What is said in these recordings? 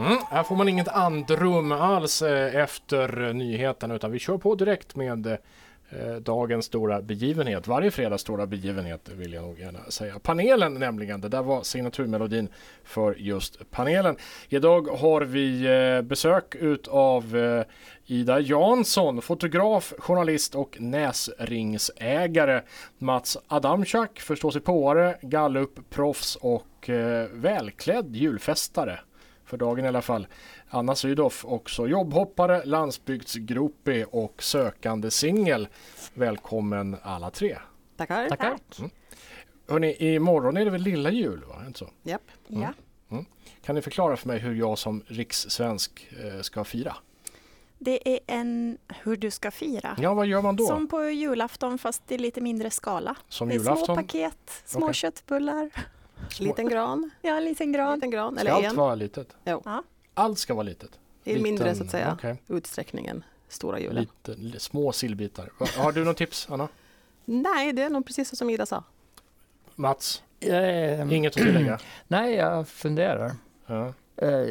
Mm, här får man inget andrum alls eh, efter nyheterna utan vi kör på direkt med eh, dagens stora begivenhet. Varje fredags stora begivenhet vill jag nog gärna säga. Panelen nämligen, det där var signaturmelodin för just panelen. Idag har vi eh, besök utav Ida Jansson, fotograf, journalist och näsringsägare. Mats Adamczak, förståsigpåare, gallupproffs och välklädd julfestare för dagen i alla fall. Anna Sydow, också jobbhoppare, landsbygdsgropig och sökande singel. Välkommen alla tre. Tackar. Tackar. Mm. Hörrni, imorgon är det väl lilla jul? Va? Inte så? Japp. Mm. Ja. Mm. Kan ni förklara för mig hur jag som rikssvensk eh, ska fira? Det är en hur du ska fira. Ja, vad gör man då? Som på julafton fast i lite mindre skala. Som det är julafton? små paket, små Okej. köttbullar, Liten gran. ja en liten gran. Liten gran. Ska Eller allt en. vara litet? Jo. Ja. Allt ska vara litet? I mindre Liten- så att säga okej. utsträckning än stora julen. Lite, li- små sillbitar. Har du något tips, Anna? Nej, det är nog precis som Ida sa. Mats? Eh, Inget att tillägga? nej, jag funderar. Ja. Eh,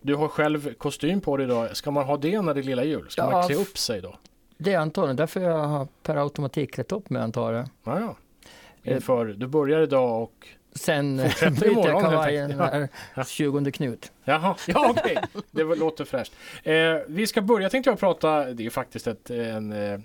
Du har själv kostym på dig idag. Ska man ha det när det är lilla jul? Ska Ja, man klä upp sig då? det är antagligen därför jag har per automatik klätt upp mig antar jag. Ja, ja. Inför, du börjar idag och... Sen byter jag kavajen när Ja. 20 knut. Jaha, ja okej. Det var- låter fräscht. Eh, vi ska börja tänkte jag prata, det är faktiskt ett, en, eh, eh,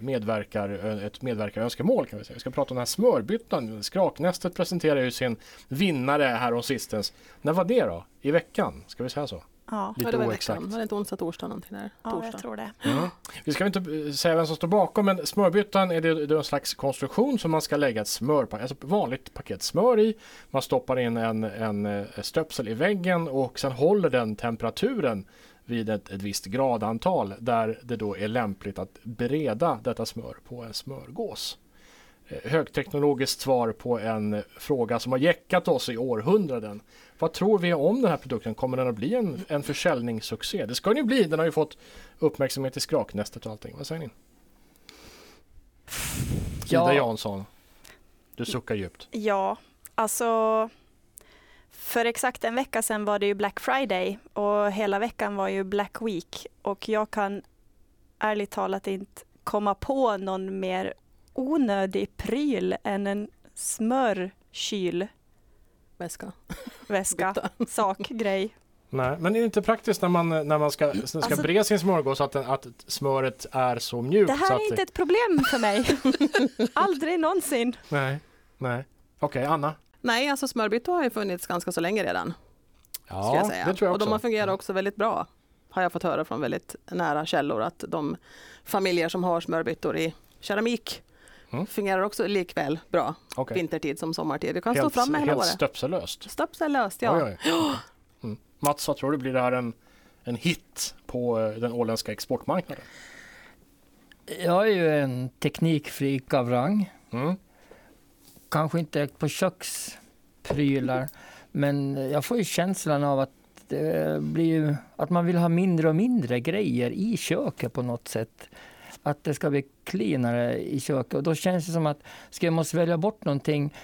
medverkar, ett medverkarönskemål kan vi säga. Vi ska prata om den här smörbyttan. Skraknästet presenterar ju sin vinnare här om sistens. När var det då? I veckan? Ska vi säga så? Ja, Lite ja, det var oexakt. Var det inte onsdag, torsdag någonting där? ja torsdag. jag tror det. Mm. Vi ska inte säga vem som står bakom men smörbyttan är det, det är en slags konstruktion som man ska lägga ett smörpaket, alltså vanligt paket smör i. Man stoppar in en, en eh, stöpsel i väggen och sen håller den temperaturen vid ett, ett visst gradantal där det då är lämpligt att bereda detta smör på en smörgås. Högteknologiskt svar på en fråga som har jäckat oss i århundraden. Vad tror vi om den här produkten? Kommer den att bli en, en försäljningssuccé? Det ska den ju bli. Den har ju fått uppmärksamhet i skraknästet och allting. Vad säger ni? Ida Jansson. Du suckar djupt. Ja, alltså för exakt en vecka sedan var det ju Black Friday och hela veckan var ju Black Week och jag kan ärligt talat inte komma på någon mer onödig pryl än en smörkylväska, Väska. sak, grej. Nej, men är det inte praktiskt när man, när man ska, ska Alltså- bre sin smörgås att, den, att smöret är så mjukt? Det så här att är inte ett problem för mig. Aldrig någonsin. Nej, nej. Okej, Anna? Nej, alltså smörbyttor har ju funnits ganska så länge redan. ska jag säga. det tror jag och de också. har fungerat också väldigt bra. Har jag fått höra från väldigt nära källor att de familjer som har smörbyttor i keramik Mm. fungerar också likväl bra Okej. vintertid som sommartid. Du kan stå Helt, framme hela helt året. stöpsellöst? Stöpsellöst, ja. Oj, oj. Mm. Mats, vad tror du blir det här en, en hit på eh, den åländska exportmarknaden? Jag är ju en teknikfreak av rang. Mm. Kanske inte på köksprylar, men jag får ju känslan av att det blir ju, att man vill ha mindre och mindre grejer i köket på något sätt. Att det ska bli cleanare i köket och då känns det som att ska jag måste välja bort någonting,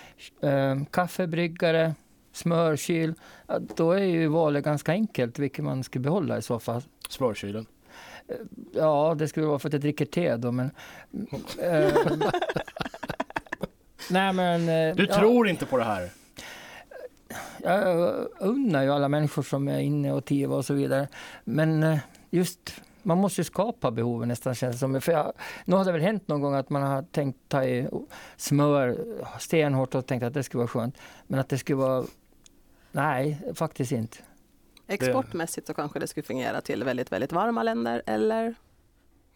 eh, kaffebryggare, smörkyl, ja, då är ju valet ganska enkelt vilket man ska behålla i så fall. Smörkylen? Ja, det skulle vara för att jag dricker te då, men... Eh, nej, men... eh, Du ja, tror inte på det här? Jag unnar ju alla människor som är inne och tiva och så vidare. Men eh, just, man måste ju skapa behoven nästan känns det som. För jag, nu har det väl hänt någon gång att man har tänkt ta i smör stenhårt och tänkt att det skulle vara skönt. Men att det skulle vara... Nej, faktiskt inte. Exportmässigt så kanske det skulle fungera till väldigt, väldigt varma länder eller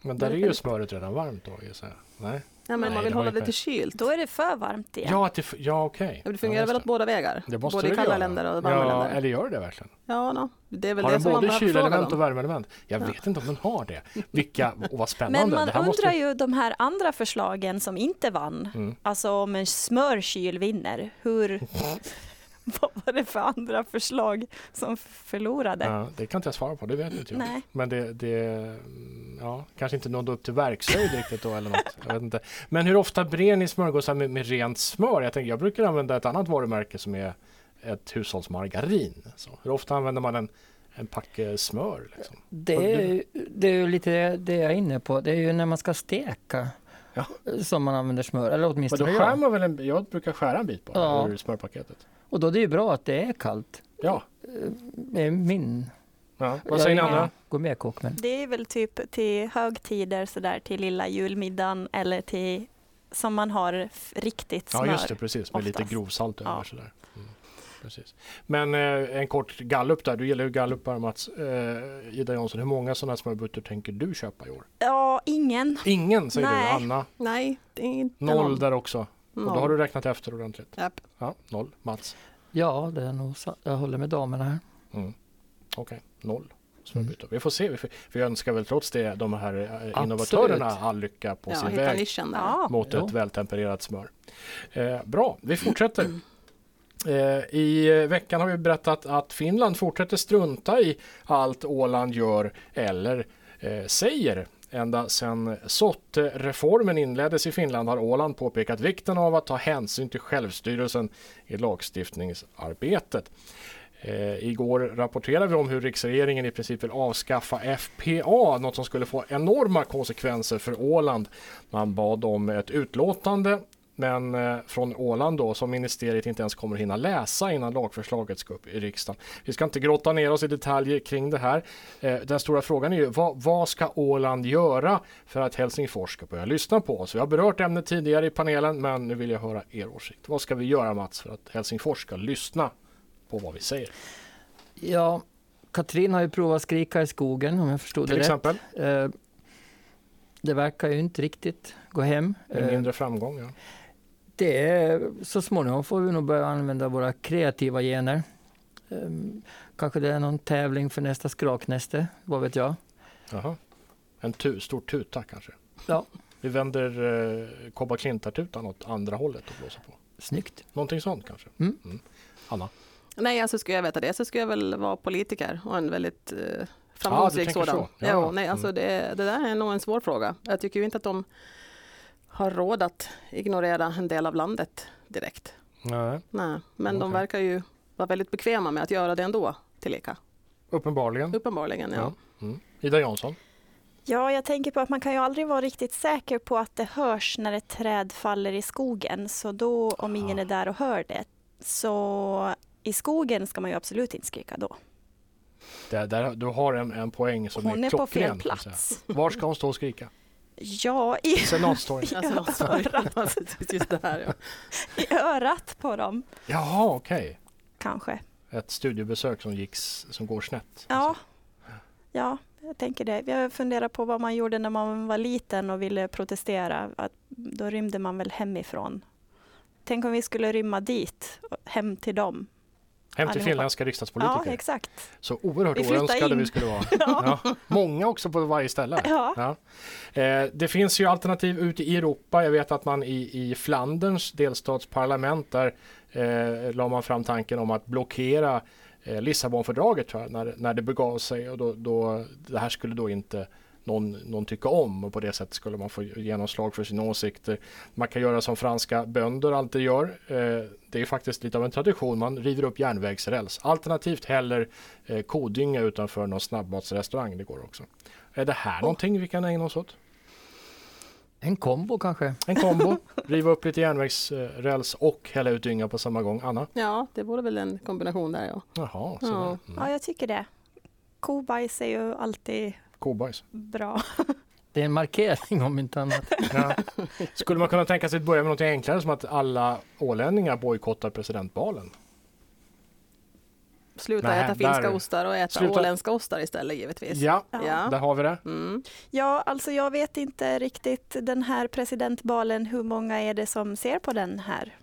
Men där är ju smöret redan varmt då gissar jag. Nej? Ja, men Nej, man det vill var hålla det till kylt. Då är det för varmt igen. Ja, att det, f- ja okej. Det fungerar ja, väl åt båda vägar? det måste Både det i kalla göra. länder och varma ja, länder. Eller gör det verkligen? Ja, no. det är väl Har det den som man både behöver fråga kylelement och dem. värmeelement? Jag Ja. vet inte om den har det. Vilka, och vad spännande. Men man det här måste... undrar ju de här andra förslagen som inte vann. Mm. Alltså om en smörkyl vinner, hur... Vad det för andra förslag som förlorade? Ja, det kan inte jag svara på, det vet inte jag. Nej. Men det, det mm, ja, kanske inte nådde upp till verkshöjd riktigt då eller något. Jag vet inte. Men hur ofta brer ni smörgåsar med, med rent smör? Jag, tänker, jag brukar använda ett annat varumärke som är ett hushållsmargarin. Så, hur ofta använder man en, en packe smör? Liksom? Det är, det är ju lite det jag är inne på. Det är ju när man ska steka Ja. som man använder smör. Eller Men då åtminstone skär jag. man väl en, jag brukar skära en bit bara Ja. ur smörpaketet. Och då är det ju bra att det är kallt. Ja, Det är min... ja. vad säger ni andra? ingen gourmetkock men... Det är väl typ till högtider sådär till lilla julmiddagen eller till som man har riktigt smör. Ja just det, precis med lite oftast. grovsalt över Ja. sådär. Mm, precis. Men eh, en kort gallup där, du gillar ju gallupar Mats. Eh, Ida Jansson, hur många sådana här smörbuttor tänker du köpa i år? Ja, ingen. Ingen säger Nej. du, Anna. Nej, det är inte Noll någon. där också. Och då har du räknat efter ordentligt. Japp. Ja, noll. Mats? Ja, det är nog så. Jag håller med damerna här. Mm. Okej, noll. smörbuttor. Vi får se. Vi, får, vi önskar väl trots det de här eh, innovatörerna all lycka på Ja, sin väg. Ja. mot Jo. ett vältempererat smör. Eh, bra, vi fortsätter. Eh, I veckan har vi berättat att Finland fortsätter strunta i allt Åland gör eller eh, säger. Ända sedan SOT-reformen inleddes i Finland har Åland påpekat vikten av att ta hänsyn till självstyrelsen i lagstiftningsarbetet. Eh, igår rapporterade vi om hur riksregeringen i princip vill avskaffa FPA, något som skulle få enorma konsekvenser för Åland. Man bad om ett utlåtande men eh, från Åland då som ministeriet inte ens kommer hinna läsa innan lagförslaget ska upp i riksdagen. Vi ska inte grotta ner oss i detaljer kring det här. Eh, den stora frågan är ju vad, vad ska Åland göra för att Helsingfors ska börja lyssna på oss? Vi har berört ämnet tidigare i panelen men nu vill jag höra er åsikt. Vad ska vi göra Mats för att Helsingfors ska lyssna på vad vi säger? Ja, Katrin har ju provat skrika i skogen om jag förstod Till det exempel rätt. Eh, Det verkar ju inte riktigt gå hem. med Eh, mindre framgång. Ja. Det är, så småningom får vi nog börja använda våra kreativa gener. Ehm, Kanske det är någon tävling för nästa skraknäste, vad vet jag. Jaha. En tu, stor tuta kanske? Ja. Vi vänder eh, Kobba Klintar-tutan åt andra hållet och blåser på. Snyggt. Någonting sånt kanske? Mm. Anna? Nej, alltså skulle jag veta det så skulle jag väl vara politiker och en väldigt eh, framgångsrik tänker sådan. så. Ja. Jo, nej, alltså Mm. det, det där är nog en svår fråga. Jag tycker ju inte att de har råd att ignorera en del av landet direkt. Nej. Nej, men de Okej. verkar ju vara väldigt bekväma med att göra det ändå tillika. Uppenbarligen. Uppenbarligen, ja. Ja. Mm. Ida Jansson? Ja, jag tänker på att man kan ju aldrig vara riktigt säker på att det hörs när ett träd faller i skogen. Så då, om ingen är där och hör det, så i skogen ska man ju absolut inte skrika då. Där, där, du har en, en poäng som Hon är är på klockren. fel kan jag säga. plats. Var ska hon stå och skrika? Ja, i, Senatstorget? Alltså, sorry. Alltså, just det här, ja. i örat på dem, Jaha, okej. kanske. Ett studiebesök som, gick, s- som går snett. Ja, alltså. ja, jag tänker det. Jag funderar på vad man gjorde när man var liten och ville protestera. Att då rymde man väl hemifrån. Tänk om vi skulle rymma dit, och hem till dem. Hem till allihopa. finländska Ja, riksdagspolitiker. exakt. så oerhört Vi oönskade in. vi skulle vara. Ja. Många också på varje ställe. Ja. Ja. Eh, det finns ju alternativ ute i Europa. Jag vet att man i, i Flanderns delstatsparlament där eh, la man fram tanken om att blockera eh, Lissabonfördraget när, när det begav sig och då, då, det här skulle då inte någon, någon tycka om och på det sättet skulle man få genomslag för sina åsikter. Man kan göra som franska bönder alltid gör. Eh, det är faktiskt lite av en tradition. Man river upp järnvägsräls. Alternativt häller eh, kodynga utanför någon snabbmatsrestaurang. Det går också. Är det här någonting vi kan ägna oss åt? En kombo kanske. En kombo, riva upp lite järnvägsräls och hälla ut dynga på samma gång. Anna? ja, det vore väl en kombination där ja. Jaha, Ja. sådär. ja, Mm. jag tycker det. Kobajs är ju alltid Kobajs. bra. Det är en markering om inte annat. Ja. Skulle man kunna tänka sig att börja med något enklare som att alla ålänningar bojkottar presidentvalen? Sluta Nej, äta finska där- ostar och äta Sluta- åländska ostar istället givetvis. Ja, Ja. där har vi det. Mm. Ja, alltså jag vet inte riktigt den här presidentbalen, hur många är det som ser på den här?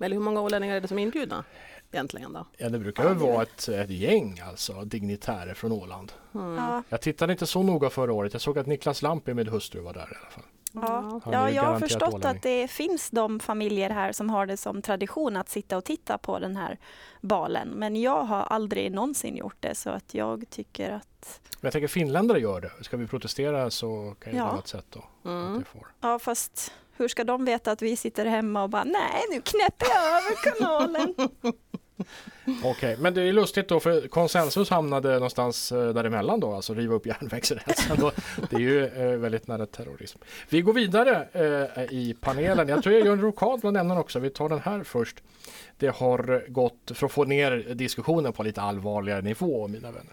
Eller hur många ålänningar är det som är inbjudna egentligen då? Ja, det brukar väl vara ett, ett gäng alltså, dignitärer från Åland. Mm. Ja, Jag tittade inte så noga förra året. Jag såg att Niklas Lampi med hustru var där i alla fall. ja. Ja ju jag har förstått ålänning. att det finns de familjer här som har det som tradition att sitta och titta på den här balen. Men jag har aldrig någonsin gjort det så att jag tycker att, Men jag tänker finländare gör det. Ska vi protestera så kan det Ja. vara ett sätt då. Mm. ja fast hur ska de veta att vi sitter hemma och bara nej nu knäpper jag över kanalen. Okej, men det är lustigt då för konsensus hamnade någonstans eh, däremellan då, alltså riva upp järnvägsrälsen. då. Det är ju eh, väldigt nära terrorism. Vi går vidare eh, i panelen. Jag tror jag gör en rokad bland ämnen också. Vi tar den här först. Det har gått, för att få ner diskussionen på lite allvarligare nivå, mina vänner.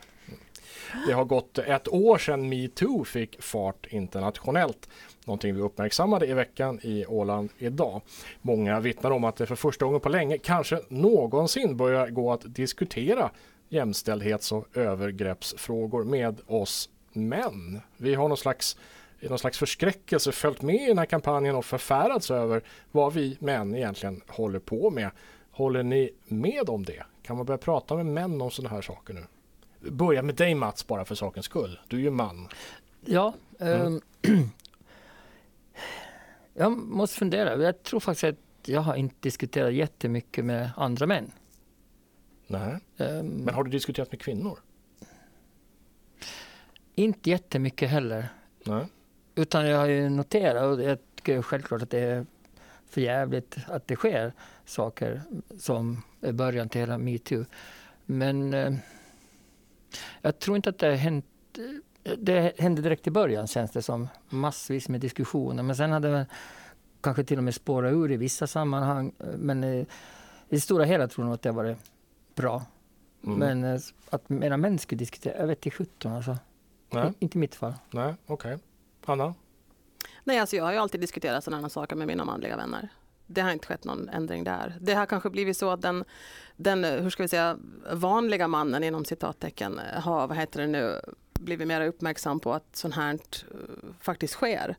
Det har gått ett år sedan metoo fick fart internationellt. Någonting vi uppmärksammade i veckan i Åland idag. Många vittnar om att det för första gången på länge, kanske någonsin, börjar gå att diskutera jämställdhets och övergreppsfrågor med oss män. Vi har någon slags i någon slags förskräckelse följt med i den här kampanjen och förfärats över vad vi män egentligen håller på med. Håller ni med om det? Kan man börja prata med män om sådana här saker nu? Börja med dig Mats bara för sakens skull. Du är ju man. Ja, Mm. ehm, jag måste fundera. Jag tror faktiskt att jag har inte diskuterat jättemycket med andra män. Nej. Ehm, Men har du diskuterat med kvinnor? Inte jättemycket heller. Nej. Utan jag har ju noterat och jag tycker självklart att det är för jävligt att det sker saker som är början till hela metoo. Men eh, jag tror inte att det hänt. Det hände direkt i början känns det som. Massvis med diskussioner. Men sen hade det kanske till och med spårat ur i vissa sammanhang. Men eh, i det stora hela tror jag nog att det har varit bra. Mm. Men eh, att mina män skulle diskutera, jag vet inte 17 alltså. Nej, Inte i mitt fall. nej, okej. Anna? Nej, alltså jag har ju alltid diskuterat sådana här saker med mina manliga vänner. Det har inte skett någon ändring där. Det har kanske blivit så att den, den hur ska vi säga, vanliga mannen inom citattecken har, vad heter det nu, blivit mer uppmärksam på att sånt här eh, faktiskt sker.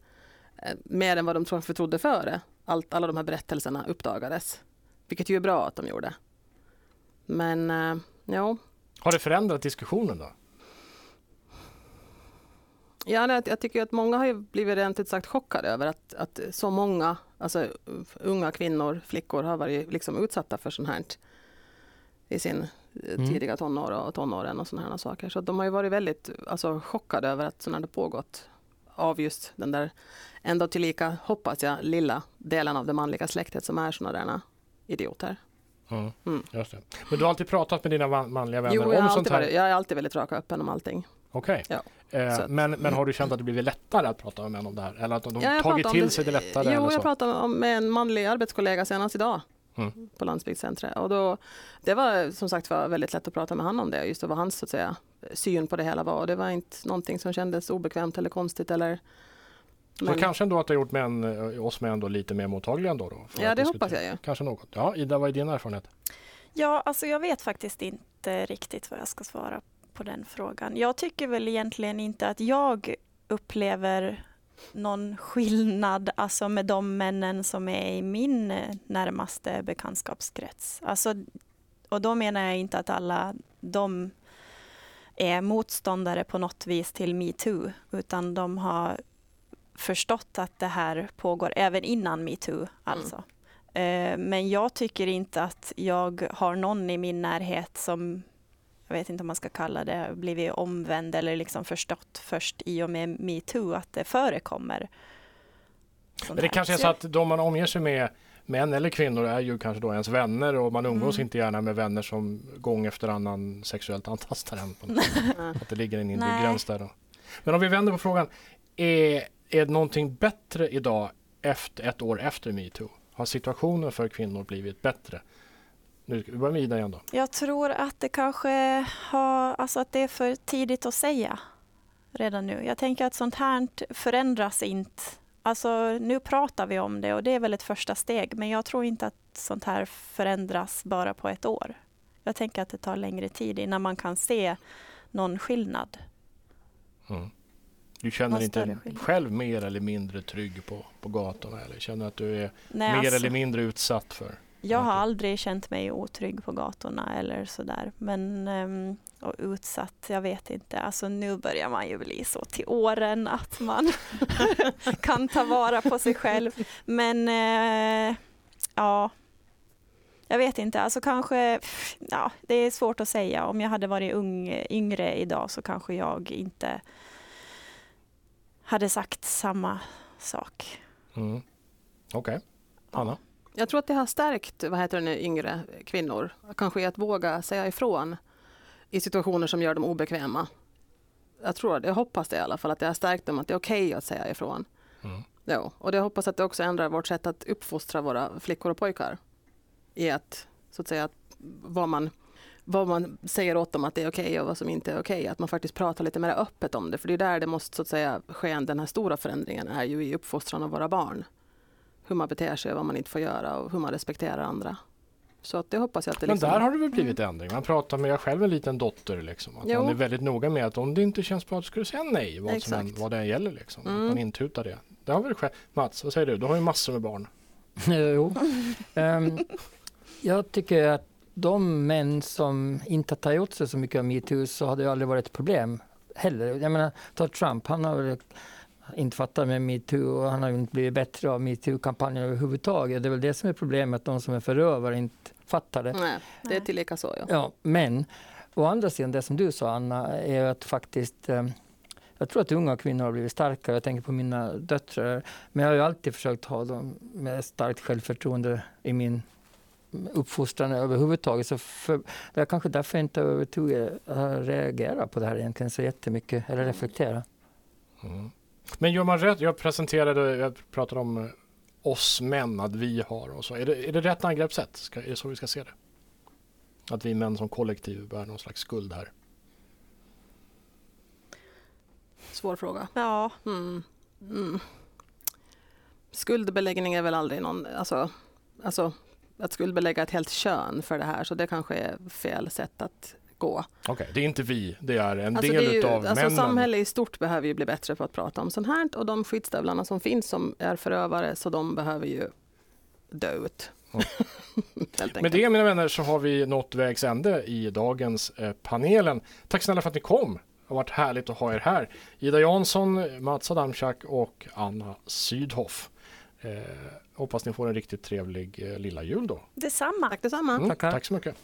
Eh, Mer än vad de tror- trodde före. Allt, alla de här berättelserna uppdagades. Vilket ju är bra att de gjorde. Men eh, ja, Har det förändrat diskussionen då? Ja, jag tycker att många har blivit rent ut sagt chockade över att, att så många alltså, unga kvinnor, flickor har varit liksom utsatta för sånt här i sin eh, Mm. tidiga tonår och tonåren och sådana här saker. Så de har ju varit väldigt alltså, chockade över att sådant har pågått av just den där ändå tillika, hoppas jag, lilla delen av det manliga släktet som är sådana där idioter. Mm. Mm. Men du har alltid pratat med dina man- manliga vänner Jo, om sånt här? varit, jag är alltid väldigt rak och öppen om allting. Okej. Ja. Eh, men, men har du känt att det blivit lättare att prata med män om det här? Eller att de Ja, jag tagit pratade till det- sig det lättare? Jo, eller jag så? pratade om, med en manlig arbetskollega senast idag Mm. på landsbygdscentret. Och då, det var som sagt var väldigt lätt att prata med honom om det, just vad hans så att säga, syn på det hela var. Och det var inte någonting som kändes obekvämt eller konstigt. Eller, Så kanske ändå att det har gjort män, eh, oss män då lite mer mottagliga ändå? Då, för ja, det hoppas jag ju. Kanske något. Ja, Ida, vad är din erfarenhet? Ja, alltså jag vet faktiskt inte riktigt vad jag ska svara på den frågan. Jag tycker väl egentligen inte att jag upplever någon skillnad alltså med de männen som är i min eh, närmaste bekantskapskrets. Alltså, och då menar jag inte att alla de är motståndare på något vis till metoo, utan de har förstått att det här pågår även innan metoo. Alltså. Eh, Men jag tycker inte att jag har någon i min närhet som, jag vet inte om man ska kalla det, blivit omvänd eller liksom förstått först i och med metoo att det förekommer. Men det här. kanske är så att de man omger sig med, män eller kvinnor, är ju kanske då ens vänner och man umgås Mm. inte gärna med vänner som gång efter annan sexuellt antastar en. Att det ligger en Nej. gräns där då. Men om vi vänder på frågan, är, är det någonting bättre idag efter ett år efter metoo? Har situationen för kvinnor blivit bättre? Nu vi börjar med Ida igen då. Jag tror att det kanske har, alltså att det är för tidigt att säga redan nu. Jag tänker att sånt här förändras inte. Alltså nu pratar vi om det och det är väl ett första steg, men jag tror inte att sånt här förändras bara på ett år. Jag tänker att det tar längre tid innan man kan se någon skillnad. Mm. Du känner inte skillnad. själv mer eller mindre trygg på, på gatorna eller känner att du är Nej, mer alltså, eller mindre utsatt för? Jag har aldrig känt mig otrygg på gatorna eller sådär. Men ehm, och utsatt, jag vet inte. Alltså nu börjar man ju bli så till åren att man kan ta vara på sig själv. Men eh, ja, jag vet inte. Alltså kanske, ja, det är svårt att säga. Om jag hade varit ung, yngre idag så kanske jag inte hade sagt samma sak. Mm. Okej. Anna? Jag tror att det har stärkt vad heter det nu, yngre kvinnor, kanske att våga säga ifrån i situationer som gör dem obekväma. Jag tror det, jag hoppas det i alla fall, att det har stärkt dem att det är okej okay att säga ifrån. Mm. Jo, och det hoppas att det också ändrar vårt sätt att uppfostra våra flickor och pojkar. I att, så att säga, vad man, vad man säger åt dem att det är okej okay och vad som inte är okej. Okay. Att man faktiskt pratar lite mer öppet om det. För det är där det måste så att säga ske, den här stora förändringen är ju i uppfostran av våra barn. Hur man beter sig, vad man inte får göra och hur man respekterar andra. Så att det hoppas jag att det Men liksom... där har det väl blivit ändring. Man pratar med, jag själv en liten dotter liksom. Att Jo. man är väldigt noga med att om det inte känns bra så ska du säga nej. Vad, som än, vad det än gäller liksom. Att Mm. man intutar det. Det har väl skett. Mats, vad säger du? Du har ju massor med barn. jo. Ehm, jag tycker att de män som inte tar åt sig så mycket av metoo så har det aldrig varit ett problem heller. Jag menar, ta Trump, han har väl inte fattat med metoo och han har inte blivit bättre av metoo-kampanjen överhuvudtaget. Det är väl det som är problemet, de som är förövare inte fattar det. Nej, det är tillika så. Ja. Ja, men å andra sidan, det som du sa Anna, är att faktiskt eh, jag tror att unga kvinnor har blivit starkare. Jag tänker på mina döttrar. Men jag har ju alltid försökt ha dem med starkt självförtroende i min uppfostran överhuvudtaget. Så för, det är kanske därför jag inte överhuvudtaget har reagerat på det här egentligen så jättemycket, eller reflektera. Mm. Men gör man rätt? Jag presenterade, jag pratade om eh, oss män, att vi har och så. Är det, är det rätt angreppssätt? Ska, är det så vi ska se det? Att vi män som kollektiv bär någon slags skuld här. Svår fråga. Ja, Mm. Mm. Skuldbeläggning är väl aldrig någon, alltså, alltså att skuldbelägga ett helt kön för det här, så det kanske är fel sätt att gå. Okej, det är inte vi, det är en Alltså, del ju, utav alltså, männen. samhället i stort behöver ju bli bättre på att prata om sånt här och de skyddsstövlarna som finns som är förövare, så de behöver ju dö ut. Mm. Med det mina vänner så har vi nått vägs ände i dagens eh, panelen. Tack snälla för att ni kom. Det har varit härligt att ha er här. Ida Jansson, Mats Adamczak och Anna Sydhoff. Eh, hoppas ni får en riktigt trevlig eh, lilla jul då. detsamma. Tack detsamma. Mm, Tackar. tack så mycket.